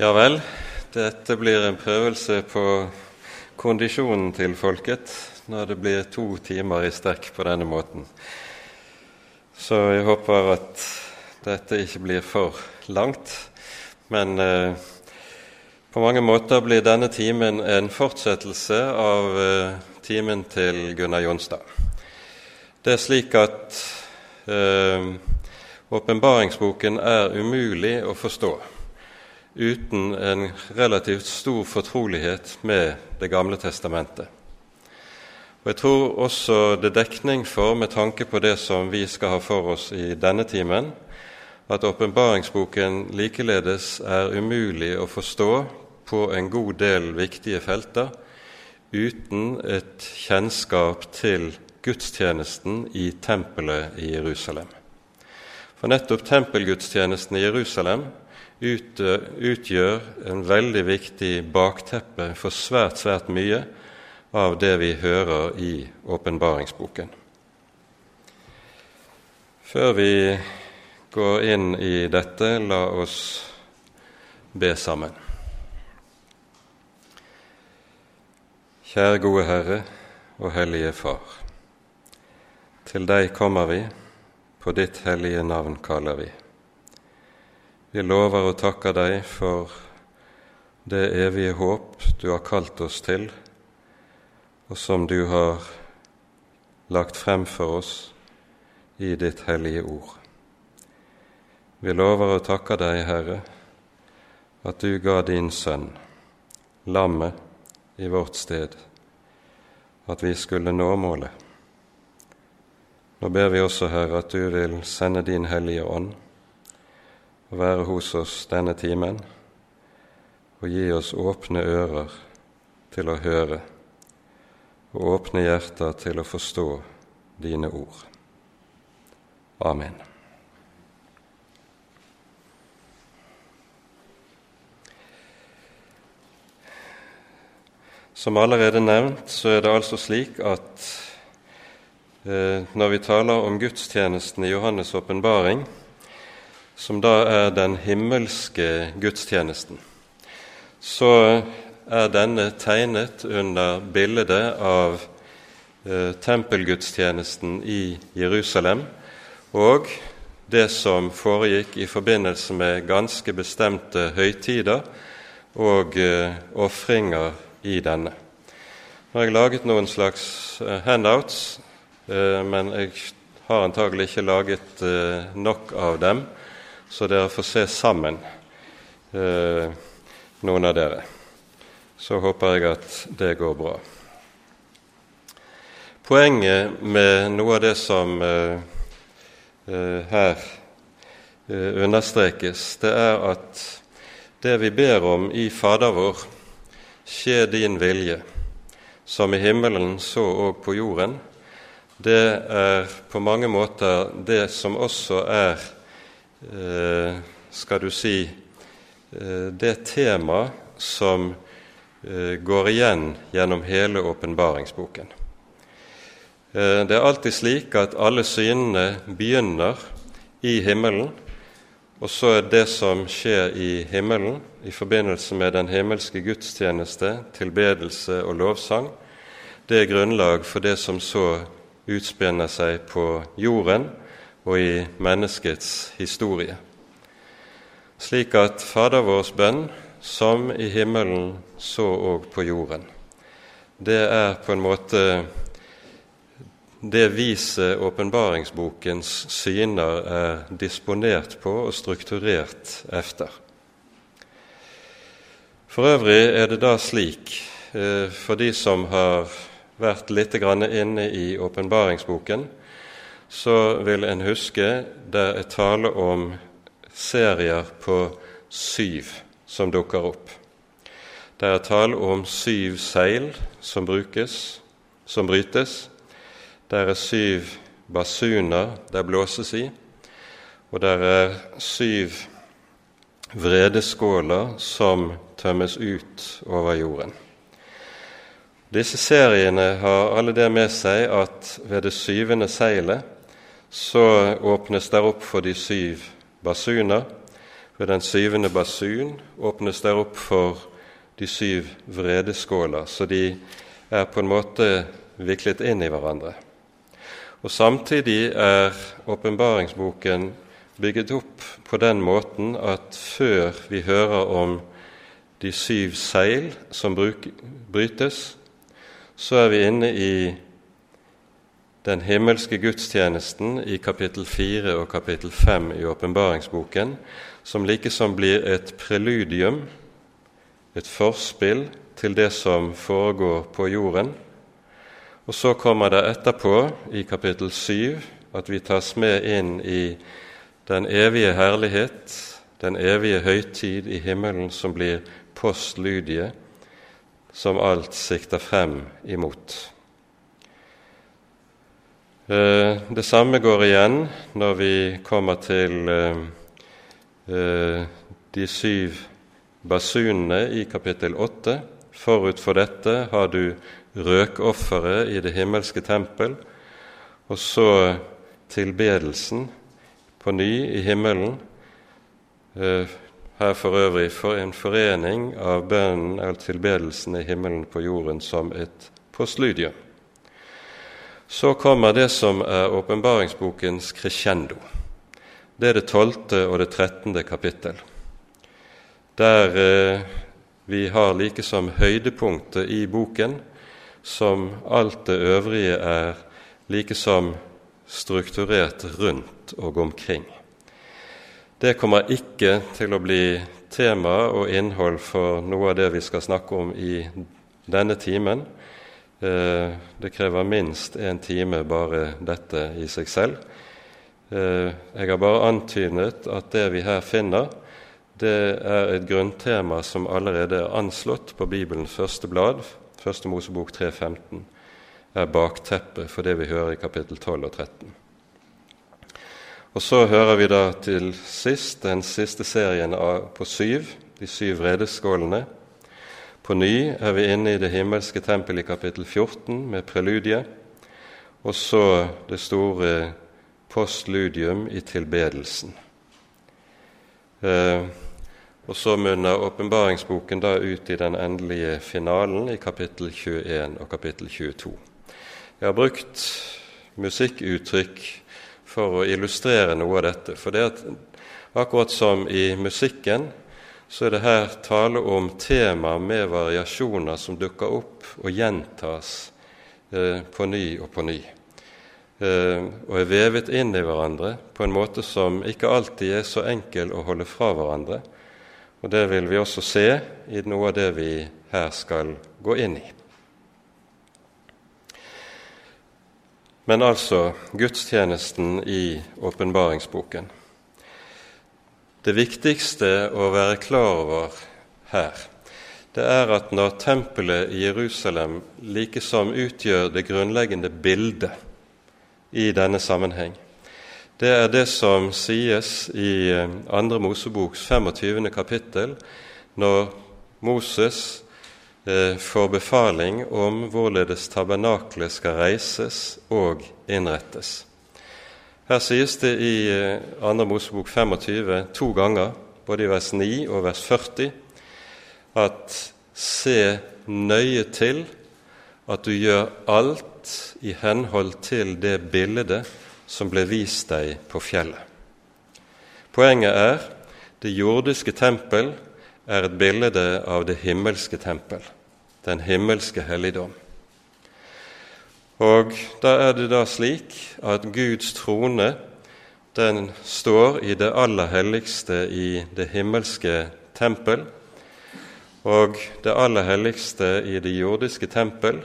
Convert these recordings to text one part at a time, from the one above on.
Ja vel, dette blir en prøvelse på kondisjonen til folket når det blir to timer i strekk på denne måten. Så jeg håper at dette ikke blir for langt. Men eh, på mange måter blir denne timen en fortsettelse av eh, timen til Gunnar Jonstad. Det er slik at eh, er umulig å forstå uten en relativt stor fortrolighet med Det gamle testamentet. Og Jeg tror også det er dekning for, med tanke på det som vi skal ha for oss i denne timen, at åpenbaringsboken likeledes er umulig å forstå på en god del viktige felter uten et kjennskap til gudstjenesten i tempelet i Jerusalem. For nettopp tempelgudstjenesten i Jerusalem utgjør en veldig viktig bakteppe for svært, svært mye av det vi hører i åpenbaringsboken. Før vi går inn i dette, la oss be sammen. Kjære gode Herre og Hellige Far. Til deg kommer vi, på ditt hellige navn kaller vi. Vi lover og takker deg for det evige håp du har kalt oss til, og som du har lagt frem for oss i ditt hellige ord. Vi lover og takker deg, Herre, at du ga din sønn, lammet, i vårt sted, at vi skulle nå målet. Nå ber vi også, Herre, at du vil sende din Hellige Ånd å være hos oss denne timen og gi oss åpne ører til å høre og åpne hjerter til å forstå dine ord. Amen. Som allerede nevnt, så er det altså slik at eh, når vi taler om gudstjenesten i Johannes' åpenbaring, som da er den himmelske gudstjenesten, så er denne tegnet under bildet av eh, tempelgudstjenesten i Jerusalem og det som foregikk i forbindelse med ganske bestemte høytider og eh, ofringer i denne. Nå har jeg laget noen slags eh, handouts, men jeg har antagelig ikke laget nok av dem så dere får se sammen, eh, noen av dere. Så håper jeg at det går bra. Poenget med noe av det som eh, eh, her eh, understrekes, det er at det vi ber om i Fader vår, skje din vilje, som i himmelen så òg på jorden, det er på mange måter det som også er skal du si, eh, det tema som eh, går igjen gjennom hele åpenbaringsboken. Det er alltid slik at alle synene begynner i himmelen, og så er det som skjer i himmelen i forbindelse med den himmelske gudstjeneste, tilbedelse og lovsang, det er grunnlag for det som så utspinner seg på jorden, og i menneskets historie. Slik at Fader vårs bønn, som i himmelen, så òg på jorden. Det er på en måte det viset åpenbaringsbokens syner er disponert på og strukturert efter. For øvrig er det da slik, eh, for de som har vært litt inne i åpenbaringsboken, så vil en huske det er tale om serier på syv som dukker opp. Det er tale om syv seil som brukes, som brytes. Det er syv basuner det blåses i, og det er syv vredeskåler som tømmes ut over jorden. Disse seriene har alle det med seg at ved det syvende seilet så åpnes det opp for de syv basuner, Ved den syvende basun åpnes det opp for de syv vredeskåler, så de er på en måte viklet inn i hverandre. Og Samtidig er åpenbaringsboken bygget opp på den måten at før vi hører om de syv seil som brytes, så er vi inne i den himmelske gudstjenesten i kapittel 4 og kapittel 5 i åpenbaringsboken, som likesom blir et preludium, et forspill til det som foregår på jorden. Og så kommer det etterpå, i kapittel 7, at vi tas med inn i den evige herlighet, den evige høytid i himmelen som blir postludie, som alt sikter frem imot. Eh, det samme går igjen når vi kommer til eh, eh, de syv basunene i kapittel åtte. Forut for dette har du røkofferet i det himmelske tempel, og så tilbedelsen på ny i himmelen. Her for øvrig for en forening av bønnen eller tilbedelsen i himmelen på jorden som et postlydium. Så kommer det som er åpenbaringsbokens crescendo. Det er det tolvte og det trettende kapittel, der eh, vi har like som høydepunktet i boken, som alt det øvrige er like som strukturert rundt og omkring. Det kommer ikke til å bli tema og innhold for noe av det vi skal snakke om i denne timen, det krever minst én time bare dette i seg selv. Eh, jeg har bare antydet at det vi her finner, det er et grunntema som allerede er anslått på Bibelens første blad, Første Mosebok 3.15, er bakteppet for det vi hører i kapittel 12 og 13. Og Så hører vi da til sist den siste serien på syv, de syv vredeskålene, på ny er vi inne i det himmelske tempel i kapittel 14 med preludiet, og så det store postludium i tilbedelsen. Eh, og så munner åpenbaringsboken da ut i den endelige finalen i kapittel 21 og kapittel 22. Jeg har brukt musikkuttrykk for å illustrere noe av dette. For det at akkurat som i musikken så er det her tale om temaer med variasjoner som dukker opp og gjentas eh, på ny og på ny, eh, og er vevet inn i hverandre på en måte som ikke alltid er så enkel å holde fra hverandre. Og Det vil vi også se i noe av det vi her skal gå inn i. Men altså gudstjenesten i åpenbaringsboken. Det viktigste å være klar over her, det er at når tempelet i Jerusalem likesom utgjør det grunnleggende bildet i denne sammenheng, det er det som sies i 2. Eh, Moseboks 25. kapittel, når Moses eh, får befaling om hvorledes tabernaklet skal reises og innrettes. Her sies det i 2. Eh, Mosebok 25 to ganger, både i vers 9 og vers 40, at se nøye til at du gjør alt i henhold til det bildet som ble vist deg på fjellet. Poenget er det jordiske tempel er et bilde av det himmelske tempel, den himmelske helligdom. Og da er det da slik at Guds trone den står i det aller helligste i det himmelske tempel, og det aller helligste i det jordiske tempel,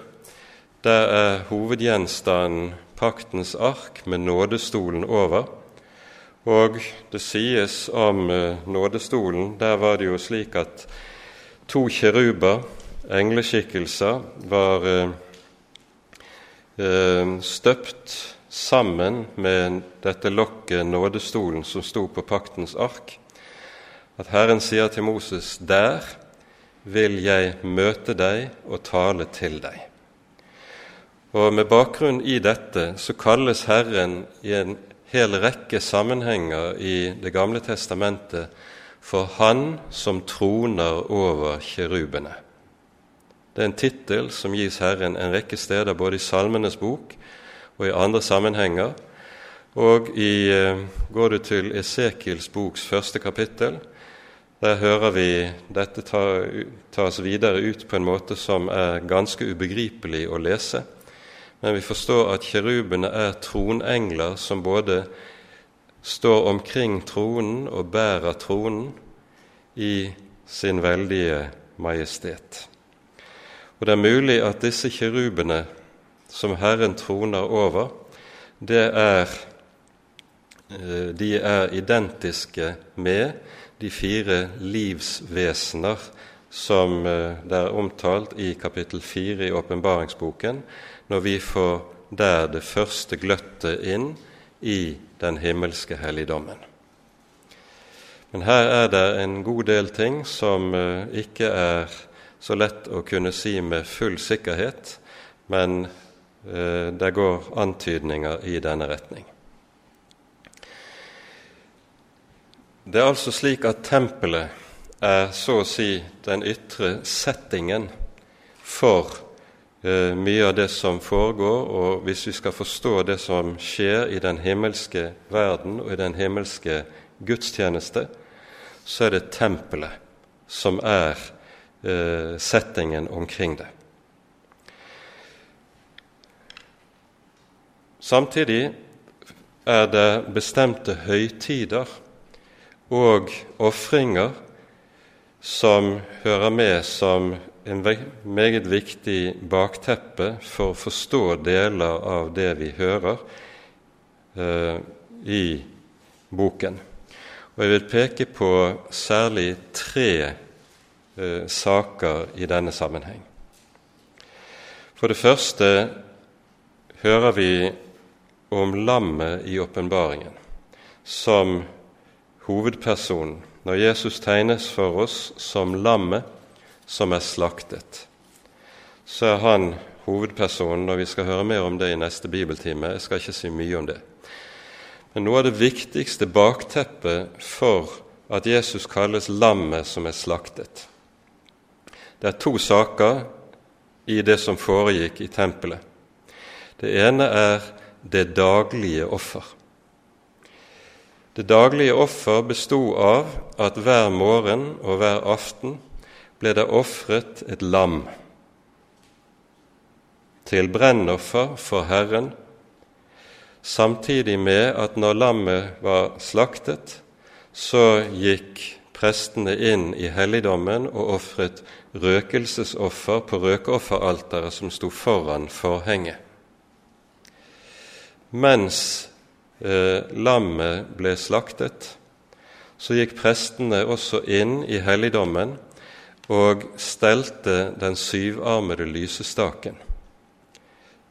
der er hovedgjenstanden paktens ark med nådestolen over. Og det sies om eh, nådestolen Der var det jo slik at to kiruber, engleskikkelser, var eh, støpt sammen med dette lokket, nådestolen, som sto på paktens ark, at Herren sier til Moses der vil jeg møte deg og tale til deg. Og Med bakgrunn i dette så kalles Herren i en hel rekke sammenhenger i Det gamle testamentet for Han som troner over kjerubene. Det er en tittel som gis Herren en rekke steder, både i Salmenes bok og i andre sammenhenger. Og i, eh, går du til Esekiels boks første kapittel, der hører vi dette tas videre ut på en måte som er ganske ubegripelig å lese. Men vi forstår at kjerubene er tronengler som både står omkring tronen og bærer tronen i sin veldige majestet. Og det er mulig at disse kirubene som Herren troner over, det er, eh, de er identiske med de fire livsvesener som eh, det er omtalt i kapittel 4 i åpenbaringsboken, når vi får der det første gløttet inn i den himmelske helligdommen. Men her er det en god del ting som eh, ikke er så lett å kunne si med full sikkerhet, men eh, det går antydninger i denne retning. Det er altså slik at tempelet er så å si den ytre settingen for eh, mye av det som foregår, og hvis vi skal forstå det som skjer i den himmelske verden og i den himmelske gudstjeneste, så er det tempelet som er eh, settingen omkring det. Samtidig er det bestemte høytider og ofringer som hører med som en meget viktig bakteppe for å forstå deler av det vi hører eh, i boken. Og Jeg vil peke på særlig tre eh, saker i denne sammenheng. For det første hører vi om lammet i åpenbaringen som hovedpersonen når Jesus tegnes for oss som lammet som er slaktet. Så er han hovedpersonen, og vi skal høre mer om det i neste bibeltime. Jeg skal ikke si mye om det. Men noe av det viktigste bakteppet for at Jesus kalles lammet som er slaktet Det er to saker i det som foregikk i tempelet. Det ene er det daglige offer. Det daglige offer bestod av at hver morgen og hver aften ble det ofret et lam til brennoffer for Herren, samtidig med at når lammet var slaktet, så gikk prestene inn i helligdommen og ofret røkelsesoffer på røkeofferalteret som sto foran forhenget. Mens eh, lammet ble slaktet, så gikk prestene også inn i helligdommen og stelte den syvarmede lysestaken.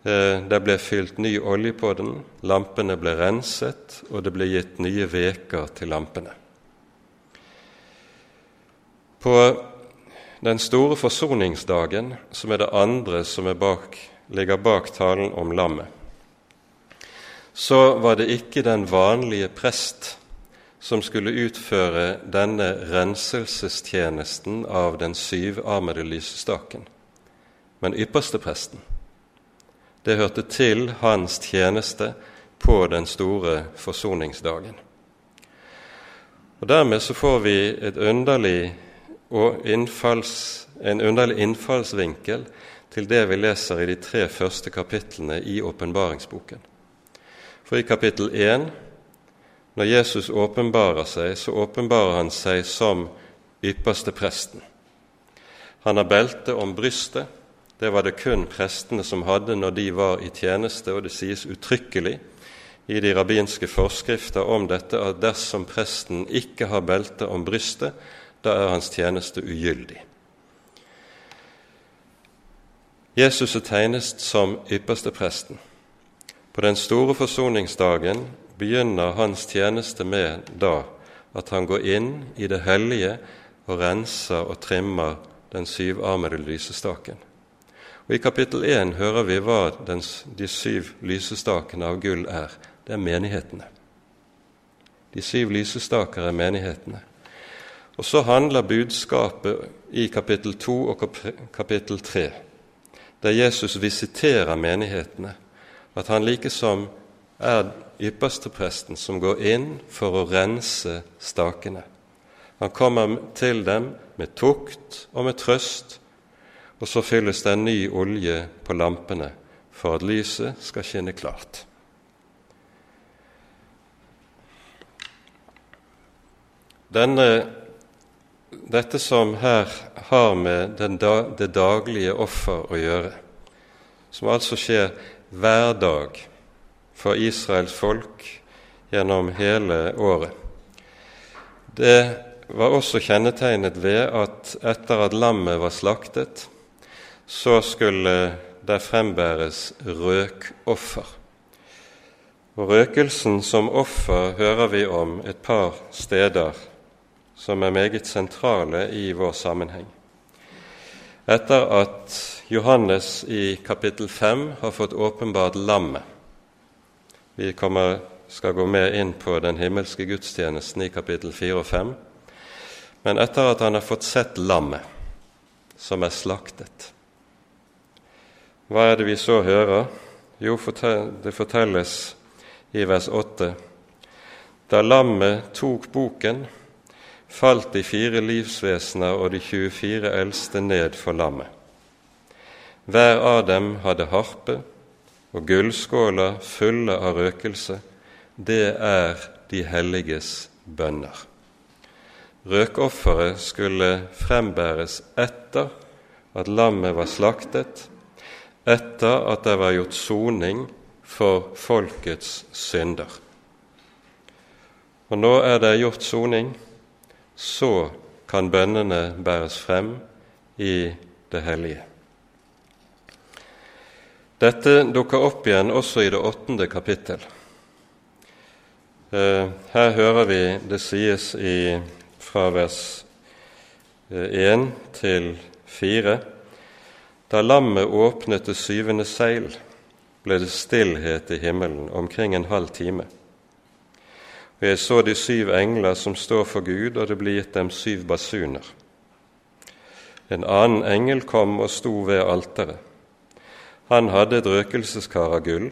Eh, det ble fylt ny olje på den, lampene ble renset, og det ble gitt nye veker til lampene. På den store forsoningsdagen, som er det andre som er bak, ligger bak talen om lammet, så var det ikke den vanlige prest som skulle utføre denne renselsestjenesten av den syvarmede lysestaken, men ypperstepresten. Det hørte til hans tjeneste på den store forsoningsdagen. Og Dermed så får vi et underlig innfalls, en underlig innfallsvinkel til det vi leser i de tre første kapitlene i åpenbaringsboken. For i kapittel 1, når Jesus åpenbarer seg, så åpenbarer han seg som ypperste presten. Han har belte om brystet. Det var det kun prestene som hadde når de var i tjeneste, og det sies uttrykkelig i de rabbinske forskrifter om dette at dersom presten ikke har belte om brystet, da er hans tjeneste ugyldig. Jesus er tegnet som ypperste presten. På den store forsoningsdagen begynner hans tjeneste med da at han går inn i det hellige og renser og trimmer den syvarmede lysestaken. Og I kapittel 1 hører vi hva den, de syv lysestakene av gull er. Det er menighetene. De syv lysestaker er menighetene. Og så handler budskapet i kapittel 2 og kapittel 3, der Jesus visiterer menighetene, at han likesom er ypperstepresten som går inn for å rense stakene. Han kommer til dem med tukt og med trøst, og så fylles det en ny olje på lampene for at lyset skal skinne klart. Denne, dette som her har med da, det daglige offer å gjøre, som altså skjer hver dag for Israels folk gjennom hele året, det var også kjennetegnet ved at etter at lammet var slaktet, så skulle det frembæres røkoffer. Og Røkelsen som offer hører vi om et par steder som er meget sentrale i vår sammenheng. Etter at Johannes i kapittel 5 har fått åpenbart lammet Vi kommer, skal gå med inn på den himmelske gudstjenesten i kapittel 4 og 5. Men etter at han har fått sett lammet som er slaktet, hva er det vi så hører? Jo, det fortelles i vers 8. Da lammet tok boken, falt de fire livsvesener og de 24 eldste ned for lammet. Hver av dem hadde harpe og gullskåler fulle av røkelse. Det er de helliges bønner. Røkofferet skulle frembæres etter at lammet var slaktet, etter at det var gjort soning for folkets synder. Og nå er det gjort soning, så kan bønnene bæres frem i det hellige. Dette dukker opp igjen også i det åttende kapittel. Eh, her hører vi det sies i, fra vers 1 eh, til 4 da lammet åpnet det syvende seil, ble det stillhet i himmelen omkring en halv time. Og jeg så de syv engler som står for Gud, og det ble gitt dem syv basuner. En annen engel kom og sto ved alteret. Han hadde et røkelseskar av gull.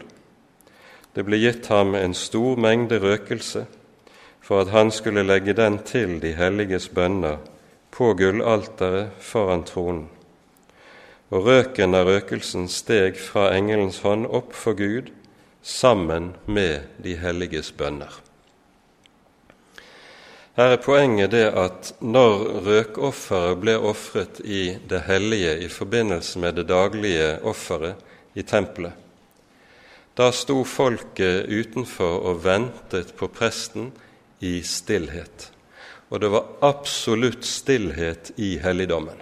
Det ble gitt ham en stor mengde røkelse for at han skulle legge den til de helliges bønner på gullalteret foran tronen og røken av røkelsen steg fra engelens hånd opp for Gud sammen med de helliges bønner. Her er poenget det at når røkofferet ble ofret i det hellige i forbindelse med det daglige offeret i tempelet, da sto folket utenfor og ventet på presten i stillhet. Og det var absolutt stillhet i helligdommen.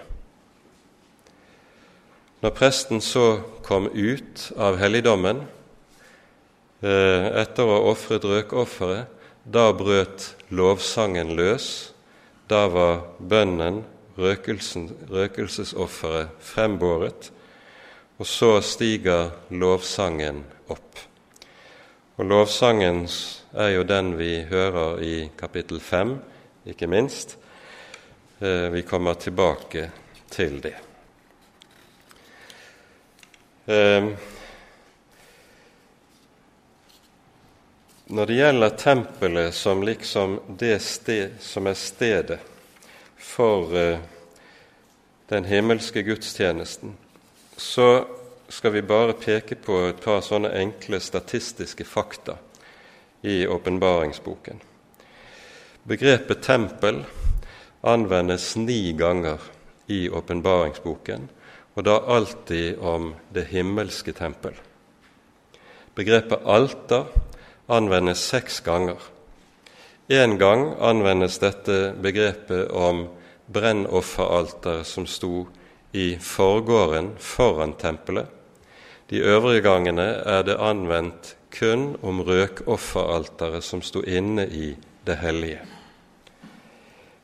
Når presten så kom ut av helligdommen eh, etter å ha ofret røkofferet, da brøt lovsangen løs. Da var bønnen, røkelsesofferet, frembåret. Og så stiger lovsangen opp. Og lovsangen er jo den vi hører i kapittel 5, ikke minst. Eh, vi kommer tilbake til det. Når det gjelder tempelet som liksom det sted som er stedet for eh, den himmelske gudstjenesten, så skal vi bare peke på et par sånne enkle statistiske fakta i åpenbaringsboken. Begrepet tempel anvendes ni ganger i åpenbaringsboken og da alltid om det himmelske tempel. Begrepet alter anvendes seks ganger. Én gang anvendes dette begrepet om brennofferalteret som sto i forgården foran tempelet. De øvrige gangene er det anvendt kun om røkofferalteret som sto inne i det hellige.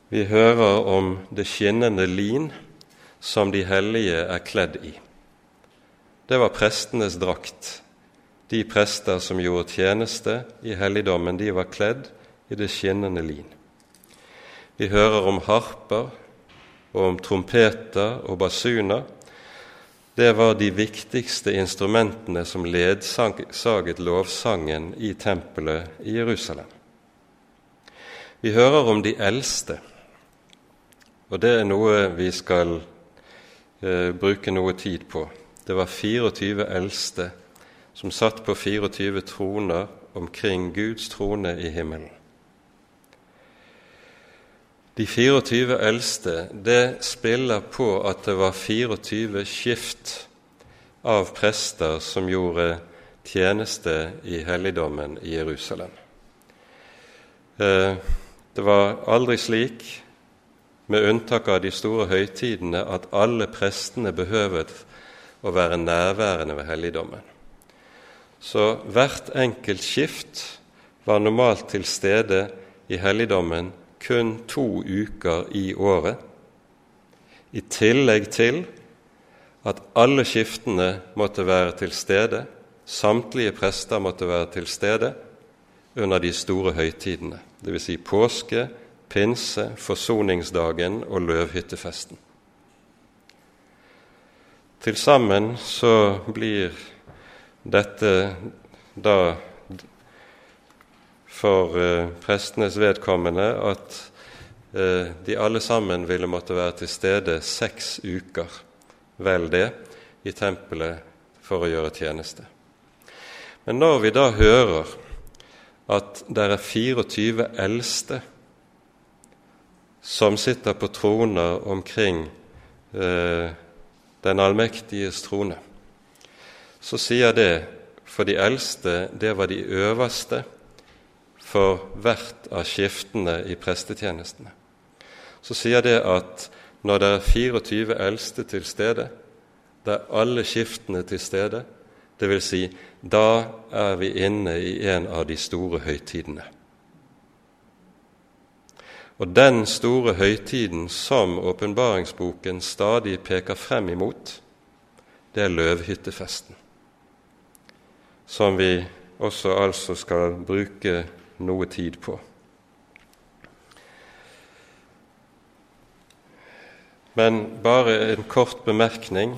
Vi hører om det skinnende lin som de hellige er kledd i. Det var prestenes drakt. De prester som gjorde tjeneste i helligdommen, de var kledd i det skinnende lin. Vi hører om harper og om trompeter og basuner. Det var de viktigste instrumentene som ledsaget lovsangen i tempelet i Jerusalem. Vi hører om de eldste, og det er noe vi skal eh, bruke noe tid på. Det var 24 eldste som satt på 24 troner omkring Guds trone i himmelen. De 24 eldste det spiller på at det var 24 skift av prester som gjorde tjeneste i helligdommen i Jerusalem. Eh, det var aldri slik, med unntak av de store høytidene, at alle prestene behøvet å være nærværende ved helligdommen. Så hvert enkelt skift var normalt til stede i helligdommen kun to uker i året, i tillegg til at alle skiftene måtte være til stede, samtlige prester måtte være til stede under de store høytidene dvs. Si påske, pinse, forsoningsdagen og løvhyttefesten. Til sammen så blir dette da for eh, prestenes vedkommende at eh, de alle sammen ville måtte være til stede seks uker, vel det, i tempelet for å gjøre tjeneste. Men når vi da hører at det er 24 eldste som sitter på troner omkring eh, den allmektiges trone, så sier det for de eldste det var de øverste for hvert av skiftene i prestetjenestene. Så sier det at når det er 24 eldste til stede, det er alle skiftene til stede, vil si, da er vi inne i en av de store høytidene. Og den store høytiden som åpenbaringsboken stadig peker frem imot, det er løvhyttefesten, som vi også altså skal bruke noe tid på. Men bare en kort bemerkning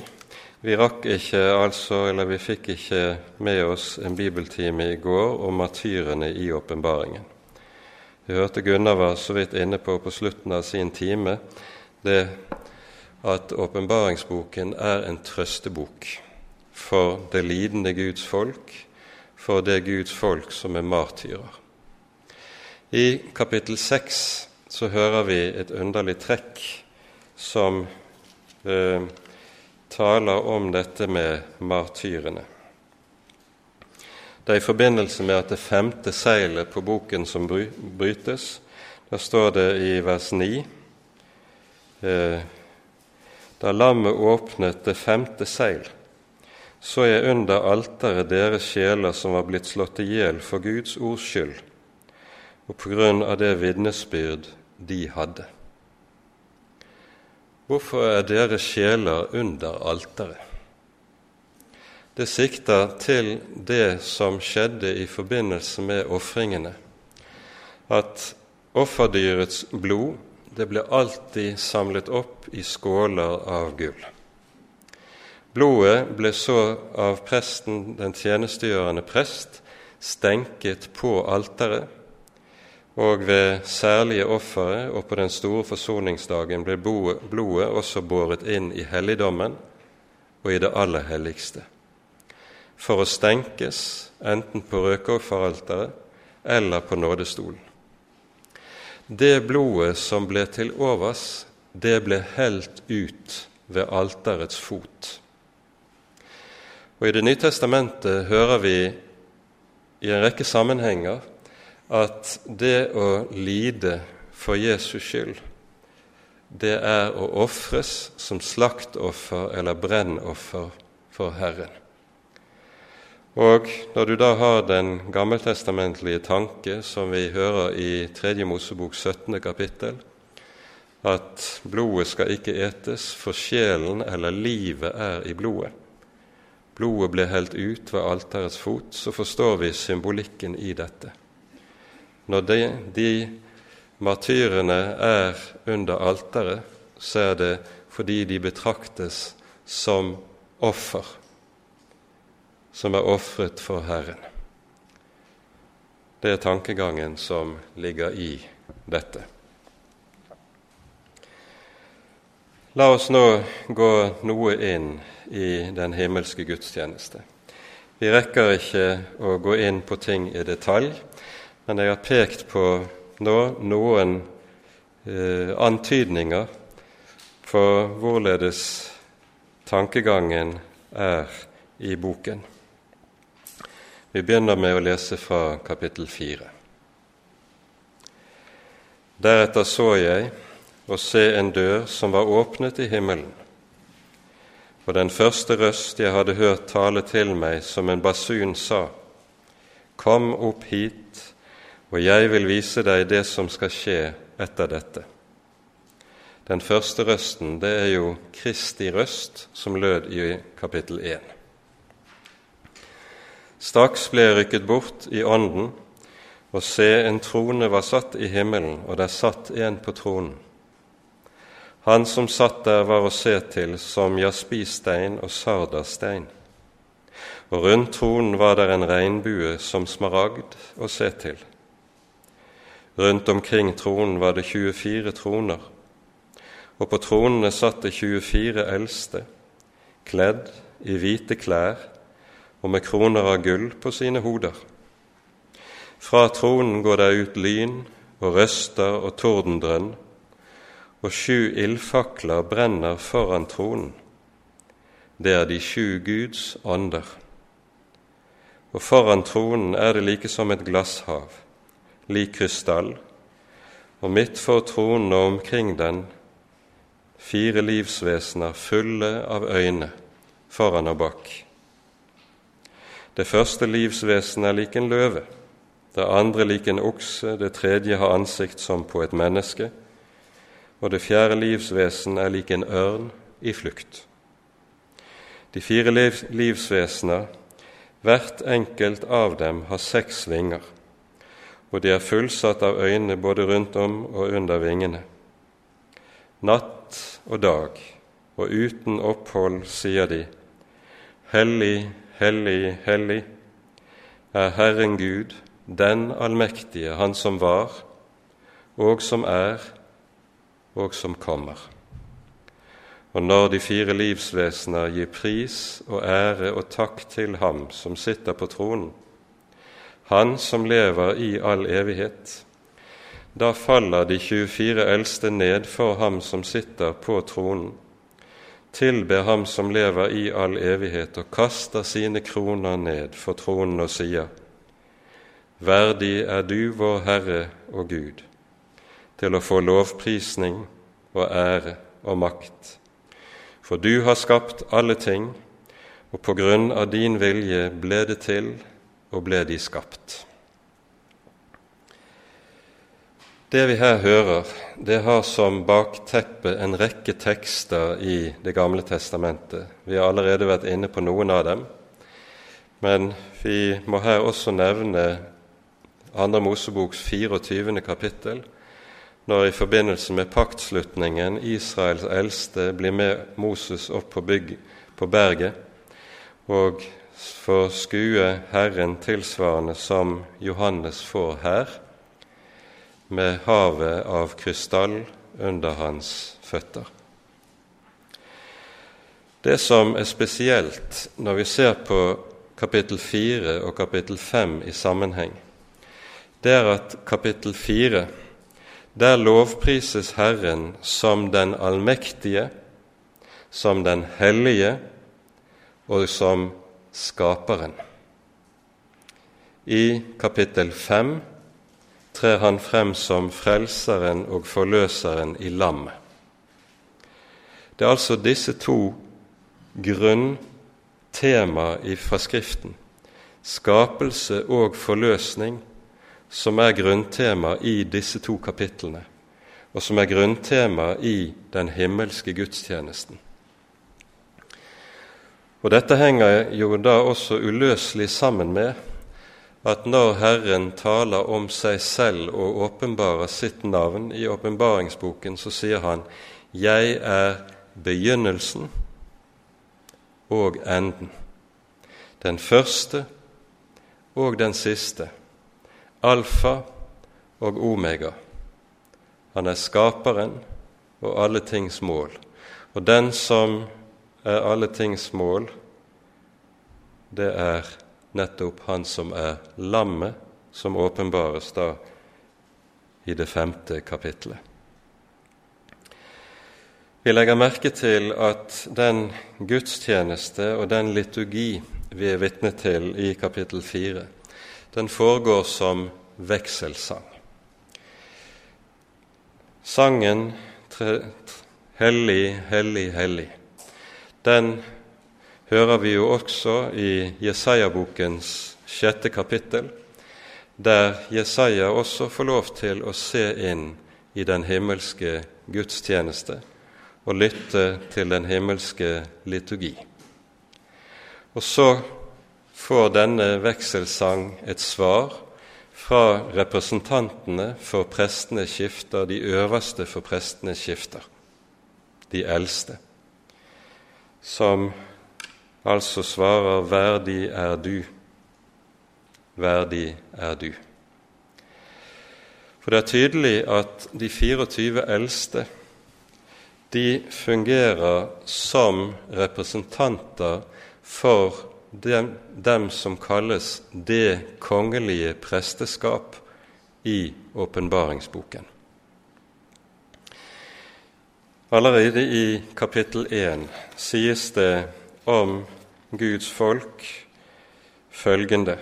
vi rakk ikke, altså, eller vi fikk ikke med oss en bibeltime i går om martyrene i åpenbaringen. Vi hørte Gunnar var så vidt inne på på slutten av sin time det at åpenbaringsboken er en trøstebok for det lidende Guds folk, for det Guds folk som er martyrer. I kapittel seks så hører vi et underlig trekk som eh, taler om dette med martyrene. Det er i forbindelse med at det femte seilet på boken som brytes. Da står det i vers 9 eh, Da lammet åpnet det femte seil, så jeg under alteret deres sjeler som var blitt slått i hjel for Guds ords skyld, og på grunn av det vitnesbyrd de hadde. Hvorfor er deres sjeler under alteret? Det sikter til det som skjedde i forbindelse med ofringene, at offerdyrets blod det ble alltid samlet opp i skåler av gull. Blodet ble så av presten, den tjenestegjørende prest, stenket på alteret og ved særlige offeret og på den store forsoningsdagen ble blodet også båret inn i helligdommen og i det aller helligste, for å stenkes enten på røkeofferalteret eller på nådestolen. Det blodet som ble til overs, det ble helt ut ved alterets fot. Og I Det nye testamentet hører vi i en rekke sammenhenger at det å lide for Jesus skyld, det er å ofres som slaktoffer eller brennoffer for Herren. Og når du da har den gammeltestamentlige tanke som vi hører i 3. Mosebok 17. kapittel, at blodet skal ikke etes, for sjelen eller livet er i blodet. Blodet ble helt ut ved alterets fot, så forstår vi symbolikken i dette når de, de martyrene er under alteret, så er det fordi de betraktes som offer som er ofret for Herren. Det er tankegangen som ligger i dette. La oss nå gå noe inn i den himmelske gudstjeneste. Vi rekker ikke å gå inn på ting i detalj, men jeg har pekt på nå noen eh, antydninger for hvorledes tankegangen er i boken. Vi begynner med å lese fra kapittel fire. Deretter så jeg og se en dør som var åpnet i himmelen. Og den første røst jeg hadde hørt tale til meg som en basun, sa:" Kom opp hit, og jeg vil vise deg det som skal skje etter dette. Den første røsten, det er jo Kristi røst, som lød i kapittel 1. Straks ble jeg rykket bort i ånden, og se, en trone var satt i himmelen, og der satt en på tronen. Han som satt der, var å se til som jaspistein og sardastein. Og rundt tronen var der en regnbue som smaragd å se til. Rundt omkring tronen var det 24 troner, og på tronene satt det 24 eldste, kledd i hvite klær og med kroner av gull på sine hoder. Fra tronen går det ut lyn og røster og tordendrønn, og sju ildfakler brenner foran tronen. Det er de sju Guds ånder. Og foran tronen er det like som et glasshav, lik krystall, og midt for tronen og omkring den fire livsvesener fulle av øyne foran og bak. Det første livsvesenet er lik en løve, det andre lik en okse, det tredje har ansikt som på et menneske, og det fjerde livsvesen er lik en ørn i flukt. De fire liv livsvesener, hvert enkelt av dem, har seks vinger, og de er fullsatt av øyne både rundt om og under vingene. Natt og dag, og uten opphold, sier de, Hellig, Hellig, hellig er Herren Gud, den allmektige, Han som var, og som er, og som kommer. Og når de fire livsvesener gir pris og ære og takk til Ham som sitter på tronen, Han som lever i all evighet, da faller de 24 eldste ned for Ham som sitter på tronen, tilber Ham som lever i all evighet, og kaster sine kroner ned for tronen og sier:" Verdig er du, vår Herre og Gud, til å få lovprisning og ære og makt. For du har skapt alle ting, og på grunn av din vilje ble det til og ble de skapt. Det vi her hører, det har som bakteppe en rekke tekster i Det gamle testamentet. Vi har allerede vært inne på noen av dem, men vi må her også nevne 2. Moseboks 24. kapittel, når i forbindelse med paktslutningen Israels eldste blir med Moses opp på, bygg, på berget og får skue Herren tilsvarende som Johannes får her med havet av krystall under hans føtter. Det som er spesielt når vi ser på kapittel 4 og kapittel 5 i sammenheng, det er at kapittel 4 der lovprises Herren som den allmektige, som den hellige og som skaperen. I kapittel 5 trer han frem som frelseren og forløseren i lammet. Det er altså disse to grunntema fra Skriften, skapelse og forløsning, som er grunntema i disse to kapitlene, og som er grunntema i den himmelske gudstjenesten. Og Dette henger jo da også uløselig sammen med at når Herren taler om seg selv og åpenbarer sitt navn i åpenbaringsboken, så sier han 'Jeg er begynnelsen og enden', den første og den siste, alfa og omega. Han er skaperen og alle tings mål. Og den som er alle tings mål, det er nettopp han som er lammet, som åpenbares da i det femte kapitlet. Vi legger merke til at den gudstjeneste og den liturgi vi er vitne til i kapittel fire, den foregår som vekselsang. Sangen 'Hellig, hellig, hellig', den hører vi jo også i Jesaja-bokens sjette kapittel, der Jesaja også får lov til å se inn i den himmelske gudstjeneste og lytte til den himmelske liturgi. Og så får denne vekselsang et svar fra representantene for prestene skifter, de øverste for prestene skifter, de eldste, som altså svarer 'verdig er du', verdig er du. For det er tydelig at de 24 eldste de fungerer som representanter for dem, dem som kalles det kongelige presteskap i åpenbaringsboken. Allerede i kapittel 1 sies det om Guds folk følgende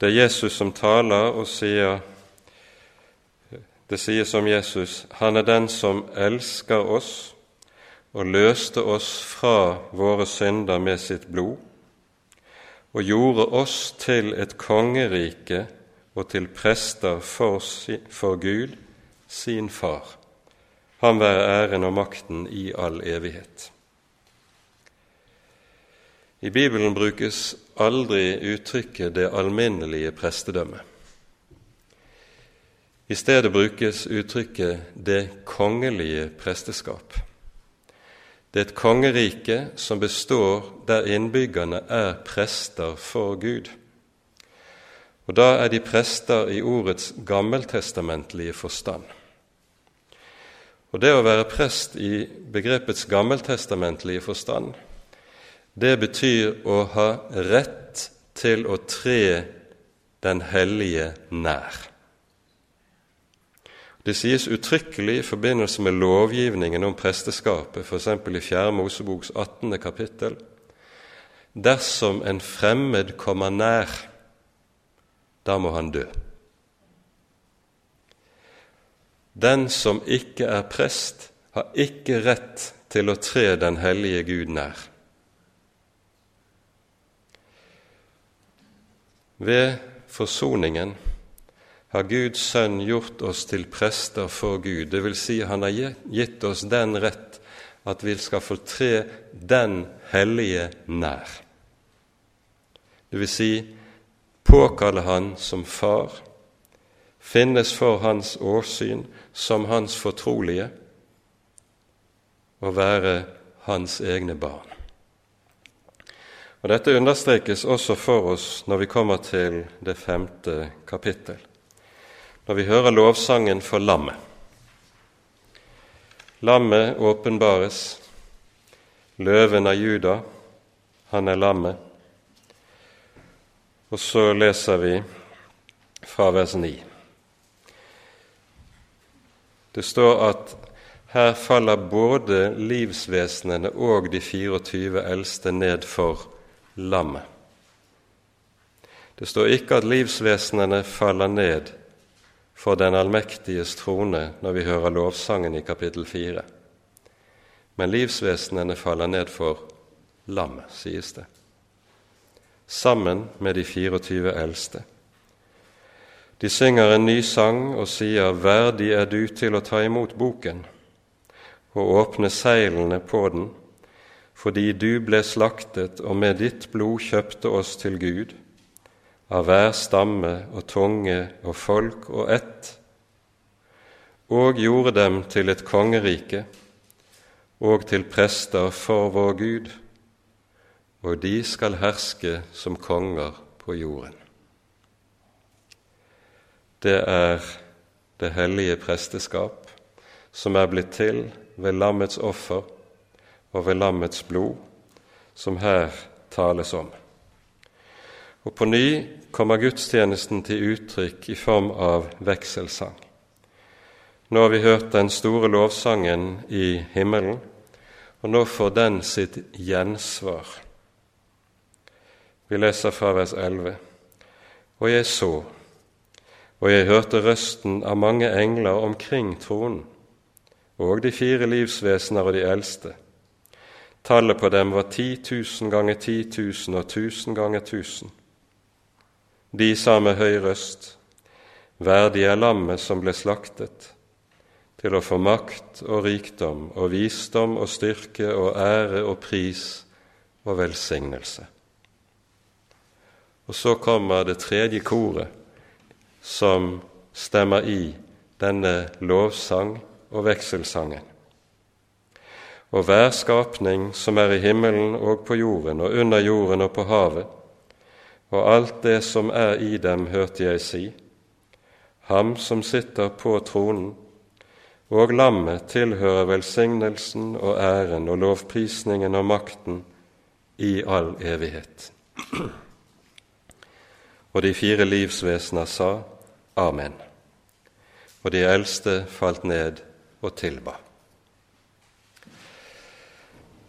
Det er Jesus som taler og sier Det sies om Jesus han er den som elsker oss og løste oss fra våre synder med sitt blod, og gjorde oss til et kongerike og til prester for, for Gud, sin Far. Han være æren og makten i all evighet. I Bibelen brukes aldri uttrykket 'det alminnelige prestedømmet'. I stedet brukes uttrykket 'det kongelige presteskap'. Det er et kongerike som består der innbyggerne er prester for Gud. Og da er de prester i ordets gammeltestamentlige forstand. Og det å være prest i begrepets gammeltestamentlige forstand, det betyr å ha rett til å tre Den hellige nær. Det sies uttrykkelig i forbindelse med lovgivningen om presteskapet, f.eks. i 4. Moseboks 18. kapittel. Dersom en fremmed kommer nær, da må han dø. Den som ikke er prest, har ikke rett til å tre den hellige Gud nær. Ved forsoningen har Guds sønn gjort oss til prester for Gud. Det vil si, han har gitt oss den rett at vi skal få tre den hellige nær. Det vil si påkalle Han som far, finnes for Hans åsyn som Hans fortrolige og være Hans egne barn. Og Dette understrekes også for oss når vi kommer til det femte kapittel når vi hører lovsangen for lammet. Lammet åpenbares. Løven av Juda, han er lammet. Og så leser vi fra vers 9. Det står at her faller både livsvesenene og de 24 eldste ned for lammet. Det står ikke at livsvesenene faller ned for den allmektiges trone når vi hører lovsangen i kapittel 4. Men livsvesenene faller ned for lammet, sies det, sammen med de 24 eldste. De synger en ny sang og sier, Verdig er du til å ta imot boken og åpne seilene på den, fordi du ble slaktet og med ditt blod kjøpte oss til Gud, av hver stamme og tunge og folk og ett, og gjorde dem til et kongerike og til prester for vår Gud, og de skal herske som konger på jorden. Det er det hellige presteskap som er blitt til ved lammets offer og ved lammets blod, som her tales om. Og på ny kommer gudstjenesten til uttrykk i form av vekselsang. Nå har vi hørt den store lovsangen i himmelen, og nå får den sitt gjensvar. Vi leser fra vers 11. Og jeg så, og jeg hørte røsten av mange engler omkring tronen, og de fire livsvesener og de eldste. Tallet på dem var ti tusen ganger ti tusen og tusen ganger tusen. De sa med høy røst, Verdig er lammet som ble slaktet, til å få makt og rikdom og visdom og styrke og ære og pris og velsignelse. Og så kommer det tredje koret, som stemmer i denne lovsang og vekselsangen. Og hver skapning som er i himmelen og på jorden og under jorden og på havet, og alt det som er i dem, hørte jeg si, ham som sitter på tronen, og lammet tilhører velsignelsen og æren og lovprisningen og makten i all evighet. Og de fire livsvesener sa, Amen. Og de eldste falt ned og tilba.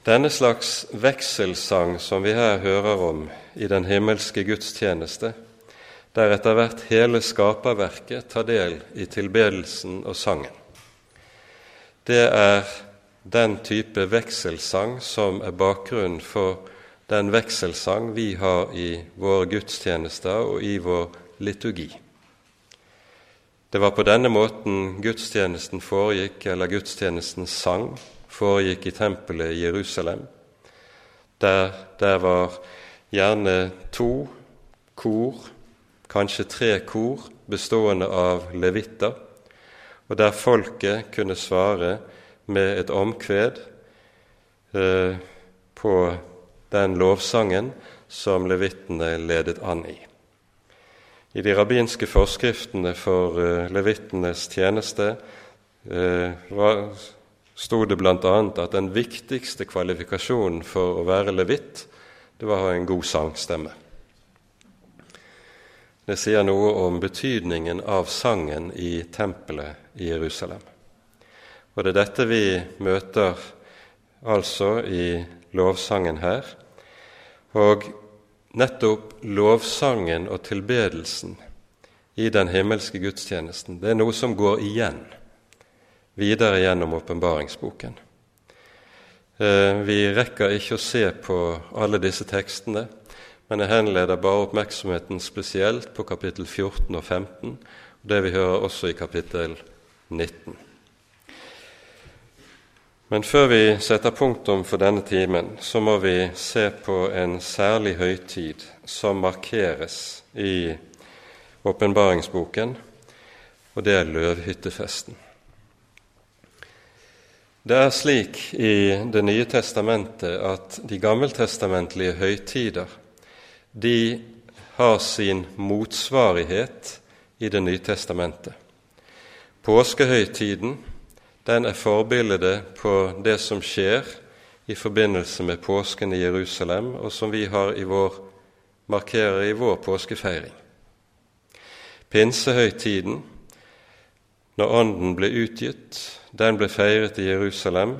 Denne slags vekselsang som vi her hører om i den himmelske gudstjeneste, der etter hvert hele skaperverket tar del i tilbedelsen og sangen, det er den type vekselsang som er bakgrunnen for den vekselsang vi har i våre gudstjenester og i vår liturgi. Det var på denne måten gudstjenesten foregikk, eller gudstjenesten sang foregikk i tempelet i Jerusalem. Der, der var gjerne to kor, kanskje tre kor, bestående av levitter, og der folket kunne svare med et omkved eh, på den lovsangen som levittene ledet an i. I de rabbinske forskriftene for uh, levittenes tjeneste uh, sto det bl.a. at den viktigste kvalifikasjonen for å være levitt, det var å ha en god sangstemme. Det sier noe om betydningen av sangen i tempelet i Jerusalem. Og det er dette vi møter altså i lovsangen her. Og nettopp lovsangen og tilbedelsen i den himmelske gudstjenesten, det er noe som går igjen videre gjennom åpenbaringsboken. Eh, vi rekker ikke å se på alle disse tekstene, men jeg henleder bare oppmerksomheten spesielt på kapittel 14 og 15, og det vi hører også i kapittel 19. Men før vi setter punktum for denne timen, så må vi se på en særlig høytid som markeres i åpenbaringsboken, og det er løvhyttefesten. Det er slik i Det nye testamentet at de gammeltestamentlige høytider de har sin motsvarighet i Det nye testamentet. Påskehøytiden den er forbildet på det som skjer i forbindelse med påsken i Jerusalem, og som vi i vår, markerer i vår påskefeiring. Pinsehøytiden, når Ånden ble utgitt, den ble feiret i Jerusalem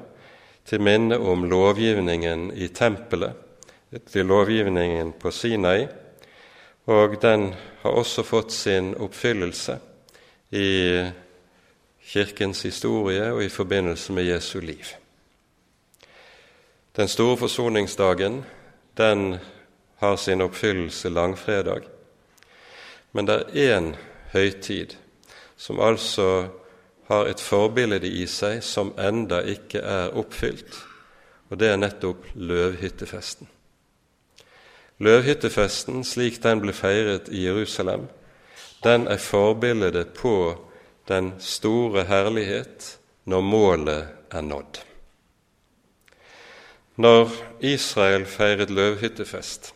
til minne om lovgivningen i tempelet, til lovgivningen på Sinai, og den har også fått sin oppfyllelse i Kirkens historie og i forbindelse med Jesu liv. Den store forsoningsdagen den har sin oppfyllelse langfredag. Men det er én høytid som altså har et forbilde i seg som enda ikke er oppfylt, og det er nettopp løvhyttefesten. Løvhyttefesten, slik den ble feiret i Jerusalem, den er forbildet på den store herlighet når målet er nådd. Når Israel feiret løvhyttefest,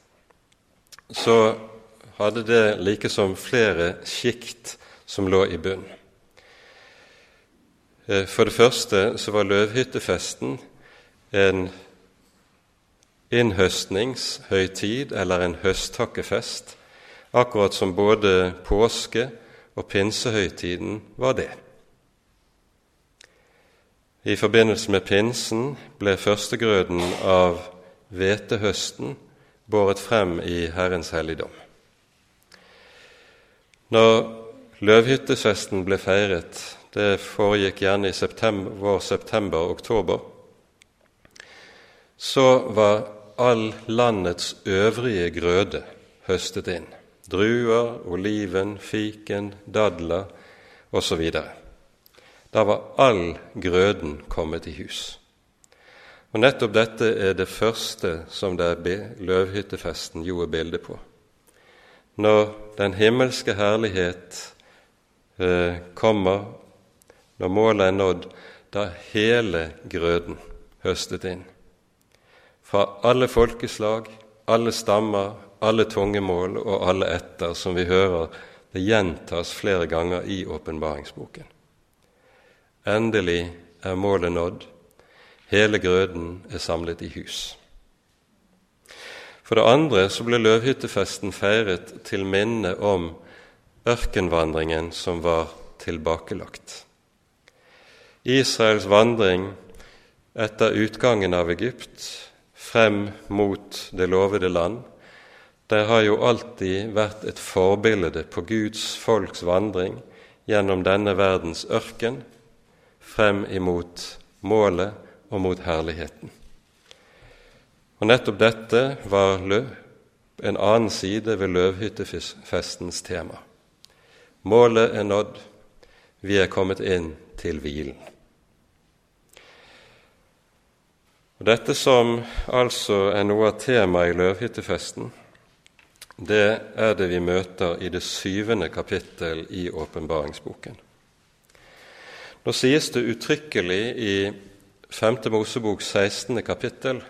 så hadde det likesom flere sjikt som lå i bunn. Eh, for det første så var løvhyttefesten en innhøstningshøytid eller en høsttakkefest, akkurat som både påske og pinsehøytiden var det. I forbindelse med pinsen ble førstegrøden av hvetehøsten båret frem i Herrens helligdom. Når løvhyttefesten ble feiret, det foregikk gjerne i september, vår september-oktober, så var all landets øvrige grøde høstet inn. Druer, oliven, fiken, dadler osv. Da var all grøden kommet i hus. Og Nettopp dette er det første som det er løvhyttefesten jo er bilde på. Når den himmelske herlighet eh, kommer, når målet er nådd, da hele grøden høstet inn. Fra alle folkeslag, alle stammer, alle tungemål og alle etter, som vi hører det gjentas flere ganger i åpenbaringsboken. Endelig er målet nådd. Hele grøden er samlet i hus. For det andre så ble løvhyttefesten feiret til minne om ørkenvandringen som var tilbakelagt. Israels vandring etter utgangen av Egypt frem mot det lovede land, det har jo alltid vært et forbilde på Guds folks vandring gjennom denne verdens ørken frem imot målet og mot herligheten. Og Nettopp dette var en annen side ved løvhyttefestens tema. Målet er nådd, vi er kommet inn til hvilen. Og Dette som altså er noe av temaet i løvhyttefesten, det er det vi møter i det syvende kapittel i åpenbaringsboken. Nå sies det uttrykkelig i 5. Mosebok 16. kapittel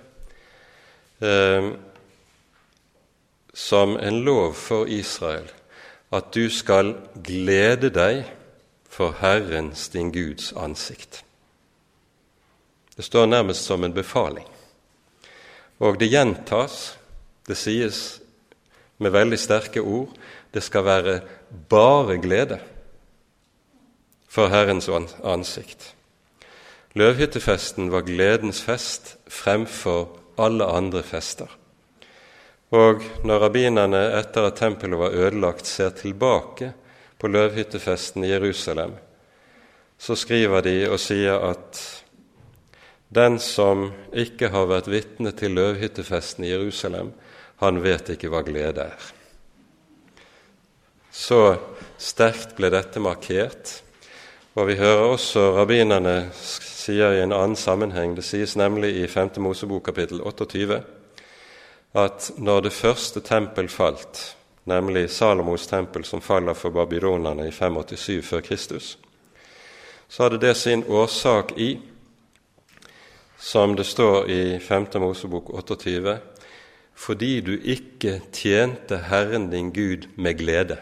eh, som en lov for Israel at du skal glede deg for Herrens, din Guds ansikt. Det står nærmest som en befaling. Og det gjentas, det sies med veldig sterke ord, det skal være bare glede for Herrens ansikt. Løvhyttefesten var gledens fest fremfor alle andre fester. Og når rabbinerne etter at tempelet var ødelagt, ser tilbake på løvhyttefesten i Jerusalem, så skriver de og sier at den som ikke har vært vitne til løvhyttefesten i Jerusalem, han vet ikke hva glede er. Så sterkt ble dette markert og vi hører også rabbinerne sier i en annen sammenheng, det sies nemlig i 5. Mosebok kapittel 28, at når det første tempel falt, nemlig Salomos tempel som faller for babylonerne i 587 før Kristus, så hadde det sin årsak i, som det står i 5. Mosebok 28, fordi du ikke tjente Herren din Gud med glede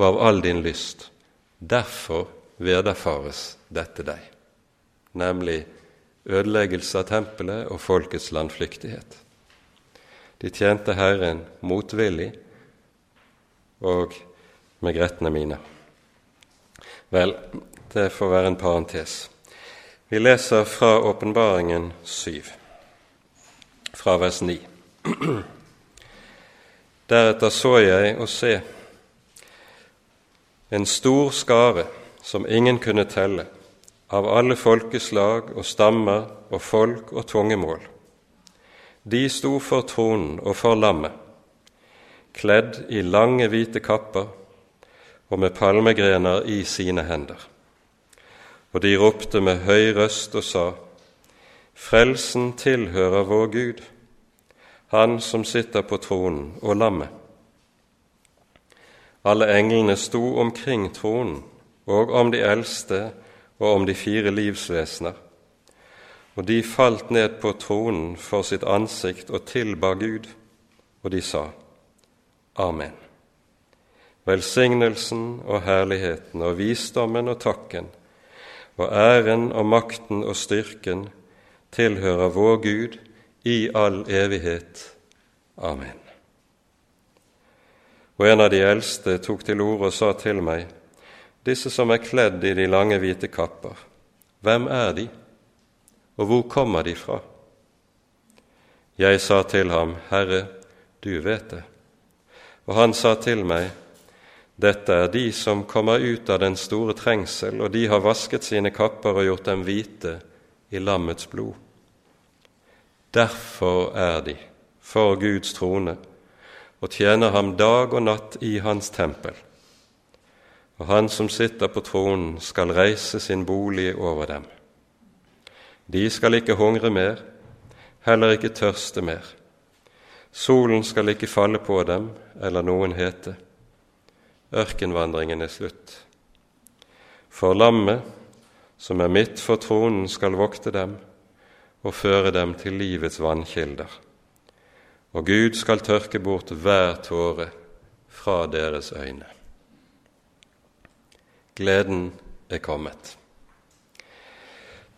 og av all din lyst Derfor vederfares dette deg, nemlig ødeleggelse av tempelet og folkets landflyktighet. De tjente Herren motvillig og med gretne mine. Vel, det får være en parentes. Vi leser fra Åpenbaringen 7, fra vers 9. Deretter så jeg og se en stor skare som ingen kunne telle, av alle folkeslag og stammer og folk og tungemål. De sto for tronen og for lammet, kledd i lange, hvite kapper og med palmegrener i sine hender. Og de ropte med høy røst og sa:" Frelsen tilhører vår Gud, Han som sitter på tronen, og lammet. Alle englene sto omkring tronen og om de eldste og om de fire livsvesener. Og de falt ned på tronen for sitt ansikt og tilba Gud, og de sa, Amen. Velsignelsen og herligheten og visdommen og takken og æren og makten og styrken tilhører vår Gud i all evighet. Amen. Og en av de eldste tok til orde og sa til meg, disse som er kledd i de lange, hvite kapper, hvem er de, og hvor kommer de fra? Jeg sa til ham, Herre, du vet det. Og han sa til meg, dette er de som kommer ut av den store trengsel, og de har vasket sine kapper og gjort dem hvite i lammets blod. Derfor er de for Guds trone og tjener ham dag og natt i hans tempel. Og han som sitter på tronen, skal reise sin bolig over dem. De skal ikke hungre mer, heller ikke tørste mer. Solen skal ikke falle på dem eller noen hete. Ørkenvandringen er slutt. For lammet, som er midt for tronen, skal vokte dem og føre dem til livets vannkilder. Og Gud skal tørke bort hver tåre fra deres øyne. Gleden er kommet.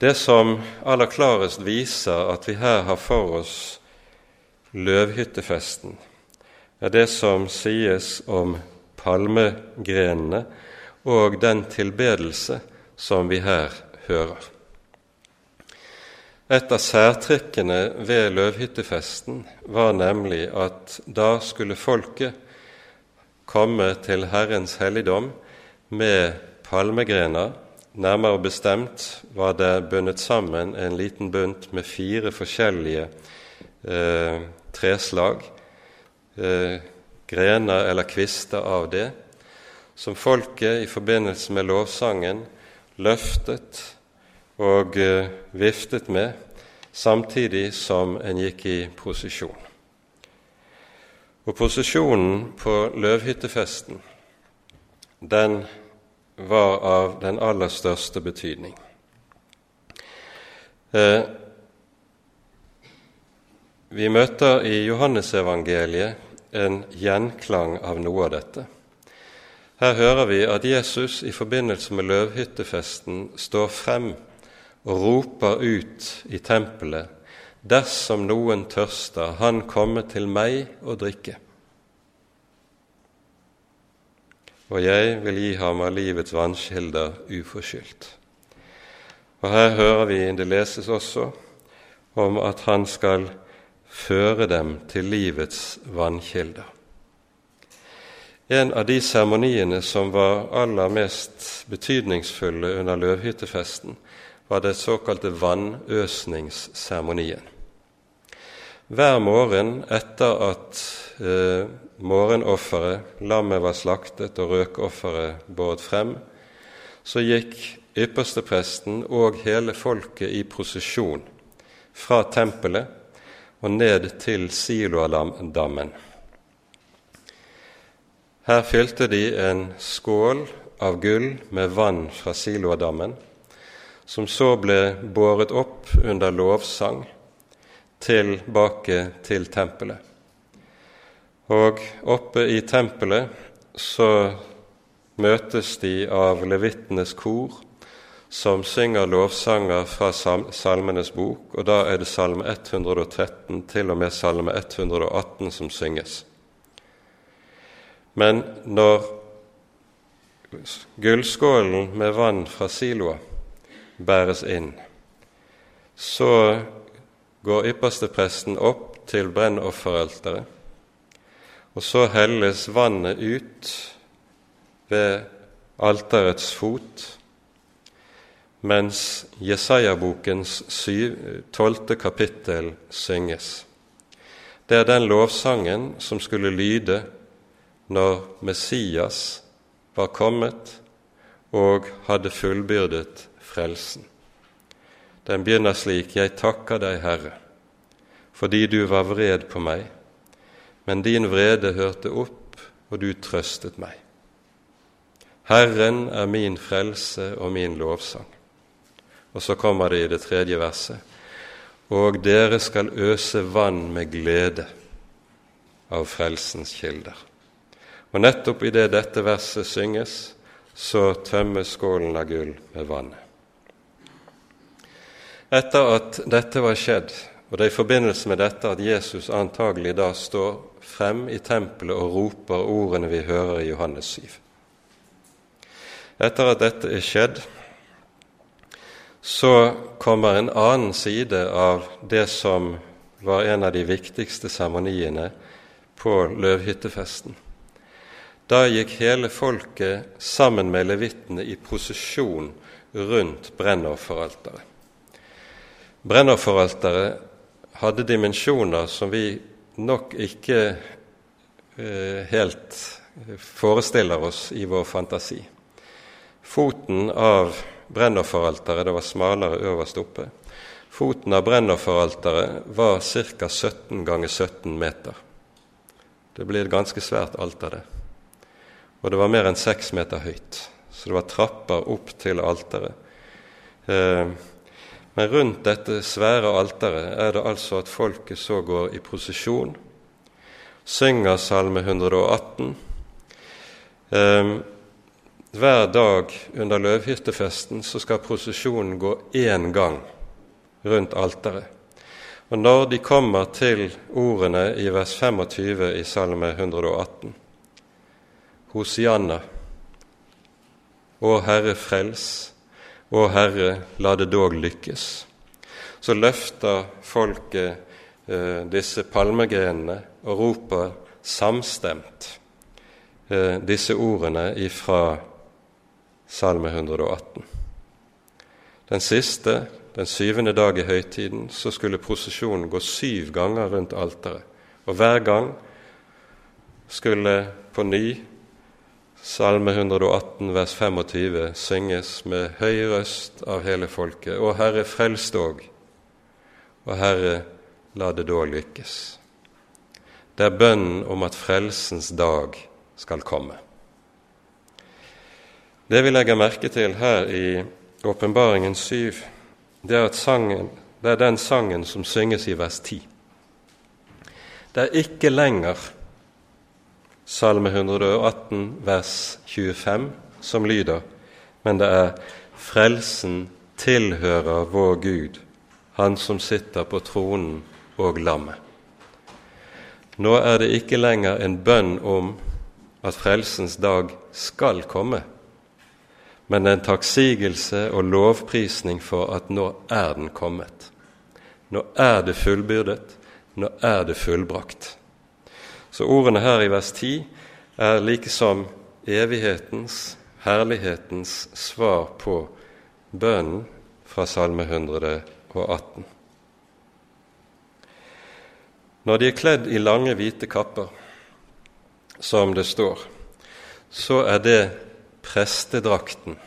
Det som aller klarest viser at vi her har for oss løvhyttefesten, er det som sies om palmegrenene og den tilbedelse som vi her hører. Et av særtrekkene ved løvhyttefesten var nemlig at da skulle folket komme til Herrens helligdom med palmegrener. Nærmere bestemt var det bundet sammen en liten bunt med fire forskjellige eh, treslag, eh, grener eller kvister av det, som folket i forbindelse med lovsangen løftet og eh, viftet med samtidig som en gikk i prosesjon. Og Prosesjonen på løvhyttefesten den var av den aller største betydning. Eh, vi møter i Johannesevangeliet en gjenklang av noe av dette. Her hører vi at Jesus i forbindelse med løvhyttefesten står frem og roper ut i tempelet:" Dersom noen tørster, han komme til meg og drikke. Og jeg vil gi ham av livets vannkilder uforskyldt. Og her hører vi, det leses også, om at han skal føre dem til livets vannkilder. En av de seremoniene som var aller mest betydningsfulle under løvhyttefesten, var det såkalte vannøsningsseremonien. Hver morgen etter at eh, morgenofferet, lammet var slaktet og røkofferet båret frem, så gikk ypperstepresten og hele folket i prosesjon fra tempelet og ned til Siloadammen. Her fylte de en skål av gull med vann fra Siloadammen som så ble båret opp under lovsang tilbake til tempelet. Og oppe i tempelet så møtes de av levittenes kor, som synger lovsanger fra Salmenes bok, og da er det Salme 113 til og med Salme 118 som synges. Men når gullskålen med vann fra Siloa bæres inn. Så går ypperstepresten opp til brennofferalteret, og så helles vannet ut ved alterets fot, mens Jesaja-bokens tolvte kapittel synges. Det er den lovsangen som skulle lyde når Messias var kommet og hadde fullbyrdet frelsen. Den begynner slik:" Jeg takker deg, Herre, fordi du var vred på meg, men din vrede hørte opp, og du trøstet meg. Herren er min frelse og min lovsang. Og så kommer det i det tredje verset. Og dere skal øse vann med glede av frelsens kilder. Og nettopp idet dette verset synges, så tømmes skålen av gull med vannet. Etter at dette var skjedd, og det er i forbindelse med dette at Jesus antagelig da står frem i tempelet og roper ordene vi hører i Johannes 7. Etter at dette er skjedd, så kommer en annen side av det som var en av de viktigste seremoniene på løvhyttefesten. Da gikk hele folket sammen med levittene i prosesjon rundt brennofferalteret. Brennofferalteret hadde dimensjoner som vi nok ikke eh, helt forestiller oss i vår fantasi. Foten av brennofferalteret, det var smalere øverst oppe, foten av brennofferalteret var ca. 17 ganger 17 meter. Det blir et ganske svært alter, det. Og det var mer enn seks meter høyt, så det var trapper opp til alteret. Eh, men rundt dette svære alteret er det altså at folket så går i prosesjon, synger Salme 118. Eh, hver dag under løvhyttefesten så skal prosesjonen gå én gang rundt alteret. Og når de kommer til ordene i vers 25 i Salme 118 Hosianna, Å Herre frels, Å Herre, la det dog lykkes, så løfter folket eh, disse palmegrenene og roper samstemt eh, disse ordene ifra Salme 118. Den siste, den syvende dag i høytiden, så skulle prosesjonen gå syv ganger rundt alteret. Og hver gang skulle på ny Salme 118 vers 25 synges med høy røst av hele folket. Å Herre, frels dog, og Herre, la det da lykkes. Det er bønnen om at frelsens dag skal komme. Det vi legger merke til her i Åpenbaringen 7, det er, sangen, det er den sangen som synges i vers 10. Det er ikke lenger Salme 118 vers 25 som lyder, men det er Frelsen tilhører vår Gud, Han som sitter på tronen og lammet. Nå er det ikke lenger en bønn om at frelsens dag skal komme, men en takksigelse og lovprisning for at nå er den kommet. Nå er det fullbyrdet, nå er det fullbrakt. Så ordene her i vers 10 er like som evighetens, herlighetens svar på bønnen fra Salme 118. Når de er kledd i lange, hvite kapper, som det står, så er det prestedrakten,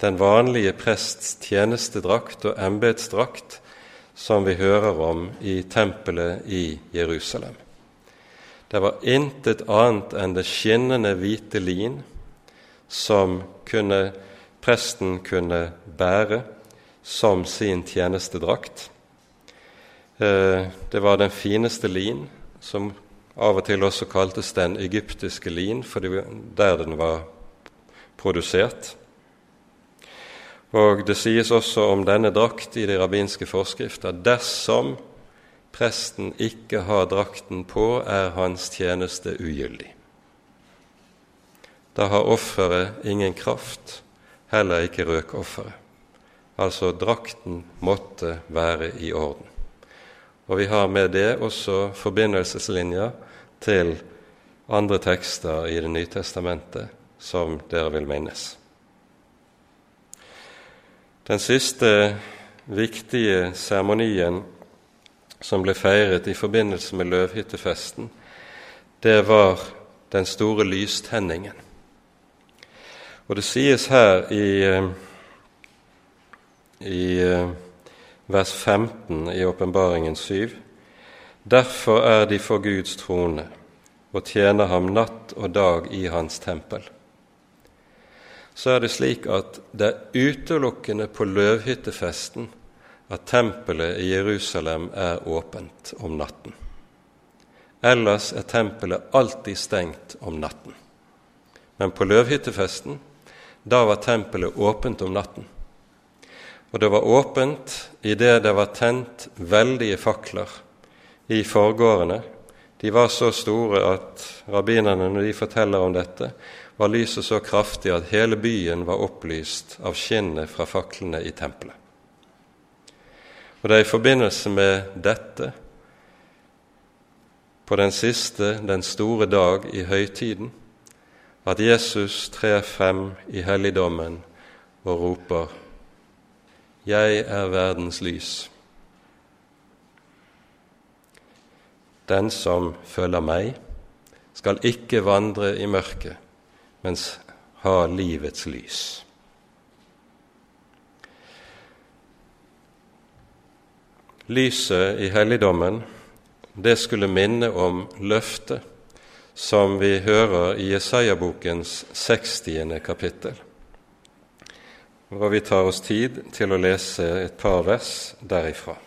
den vanlige prests tjenestedrakt og embetsdrakt som vi hører om i tempelet i Jerusalem. Det var intet annet enn det skinnende hvite lin som kunne, presten kunne bære som sin tjenestedrakt. Eh, det var den fineste lin, som av og til også kaltes den egyptiske lin, for der den var produsert. Og Det sies også om denne drakt i de rabbinske forskrifter dersom presten ikke har drakten på, er hans tjeneste ugyldig. Da har offeret ingen kraft, heller ikke røkofferet. Altså drakten måtte være i orden. Og vi har med det også forbindelseslinjer til andre tekster i Det nye testamentet som dere vil minnes. Den siste viktige seremonien som ble feiret i forbindelse med løvhyttefesten, det var den store lystenningen. Og det sies her i, i vers 15 i Åpenbaringen 7. Derfor er de for Guds trone og tjener ham natt og dag i hans tempel. Så er det slik at det er utelukkende på løvhyttefesten at tempelet i Jerusalem er åpent om natten. Ellers er tempelet alltid stengt om natten. Men på løvhyttefesten, da var tempelet åpent om natten. Og det var åpent idet det var tent veldige fakler i forgårdene. De var så store at rabbinerne, når de forteller om dette, var lyset så kraftig at hele byen var opplyst av skinnet fra faklene i tempelet. Og det er i forbindelse med dette, på den siste, den store dag i høytiden, at Jesus trer frem i helligdommen og roper:" Jeg er verdens lys. Den som følger meg, skal ikke vandre i mørket, mens ha livets lys. Lyset i helligdommen, det skulle minne om løftet som vi hører i Jesaja-bokens 60. kapittel. Og vi tar oss tid til å lese et par vers derifra.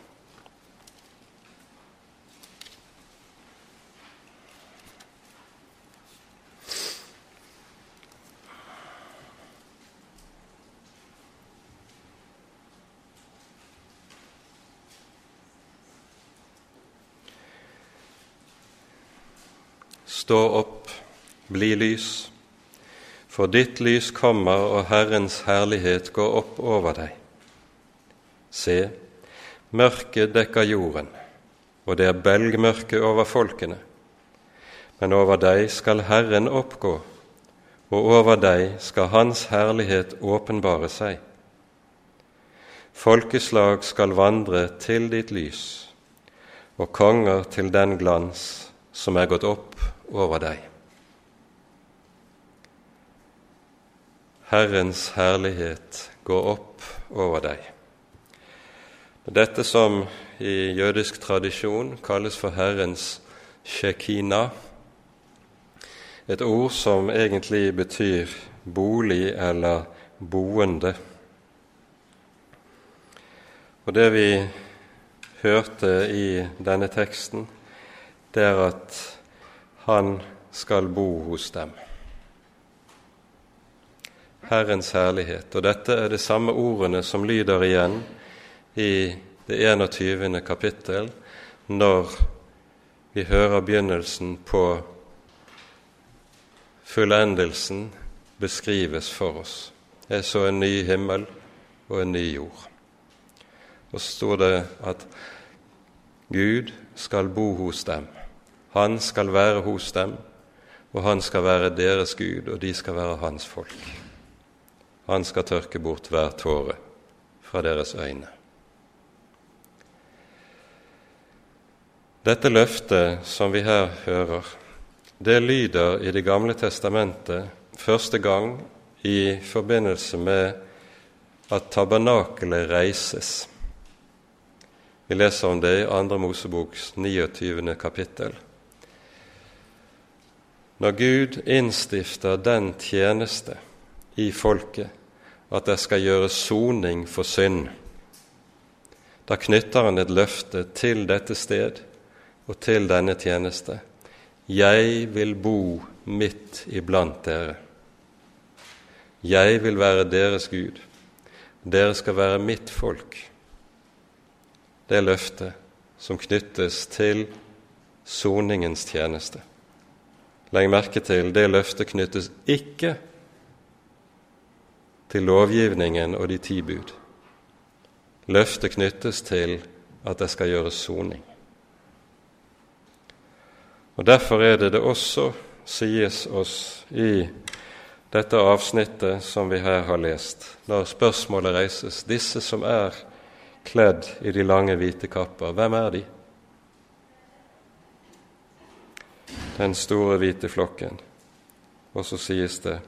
Stå opp, bli lys, for ditt lys kommer, og Herrens herlighet går opp over deg. Se, mørket dekker jorden, og det er belgmørke over folkene. Men over deg skal Herren oppgå, og over deg skal Hans herlighet åpenbare seg. Folkeslag skal vandre til ditt lys, og konger til den glans som er gått opp over deg. Herrens herlighet går opp over deg. Dette som i jødisk tradisjon kalles for Herrens shekina, et ord som egentlig betyr bolig eller boende. Og det vi hørte i denne teksten, det er at han skal bo hos dem. Herrens herlighet. Og dette er de samme ordene som lyder igjen i det 21. kapittel, når vi hører begynnelsen på fullendelsen beskrives for oss. Jeg så en ny himmel og en ny jord. Og så står det at Gud skal bo hos dem. Han skal være hos dem, og han skal være deres Gud, og de skal være hans folk. Han skal tørke bort hver tåre fra deres øyne. Dette løftet som vi her hører, det lyder i Det gamle testamentet første gang i forbindelse med at tabernakelet reises. Vi leser om det i Andre Moseboks 29. kapittel når Gud innstifter den tjeneste i folket at det skal gjøre soning for synd, da knytter han et løfte til dette sted og til denne tjeneste. Jeg vil bo midt iblant dere. Jeg vil være deres Gud. Dere skal være mitt folk. Det løftet som knyttes til soningens tjeneste. Legg merke til det løftet knyttes ikke til lovgivningen og de ti bud. Løftet knyttes til at det skal gjøres soning. Og Derfor er det det også sies oss i dette avsnittet som vi her har lest, når spørsmålet reises disse som er kledd i de lange, hvite kapper, hvem er de? Den store, hvite flokken. Og så sies det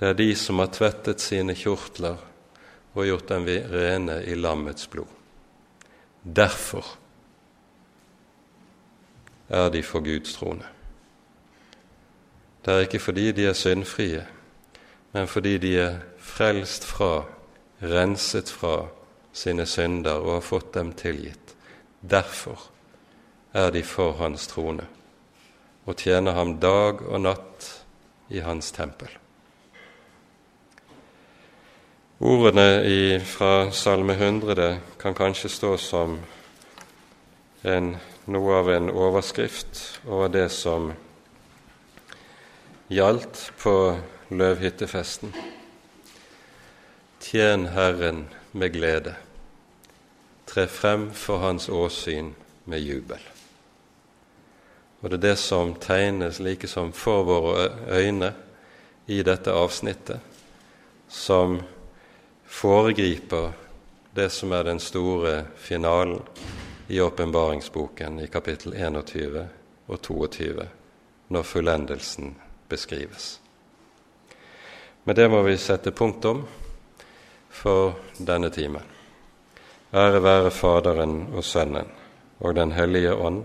det er de som har tvettet sine kjortler og gjort dem rene i lammets blod. Derfor er de for Guds trone. Det er ikke fordi de er syndfrie, men fordi de er frelst fra, renset fra sine synder og har fått dem tilgitt. Derfor er de for Hans trone og tjener ham dag og natt i Hans tempel. Ordene fra Salme 100 kan kanskje stå som en, noe av en overskrift over det som gjaldt på løvhyttefesten. Tjen Herren med glede, tre frem for Hans åsyn med jubel. Og det er det som tegnes like som for våre øyne i dette avsnittet, som foregriper det som er den store finalen i åpenbaringsboken i kapittel 21 og 22, når fullendelsen beskrives. Med det må vi sette punktum for denne timen. Ære være Faderen og Sønnen og Den hellige ånd,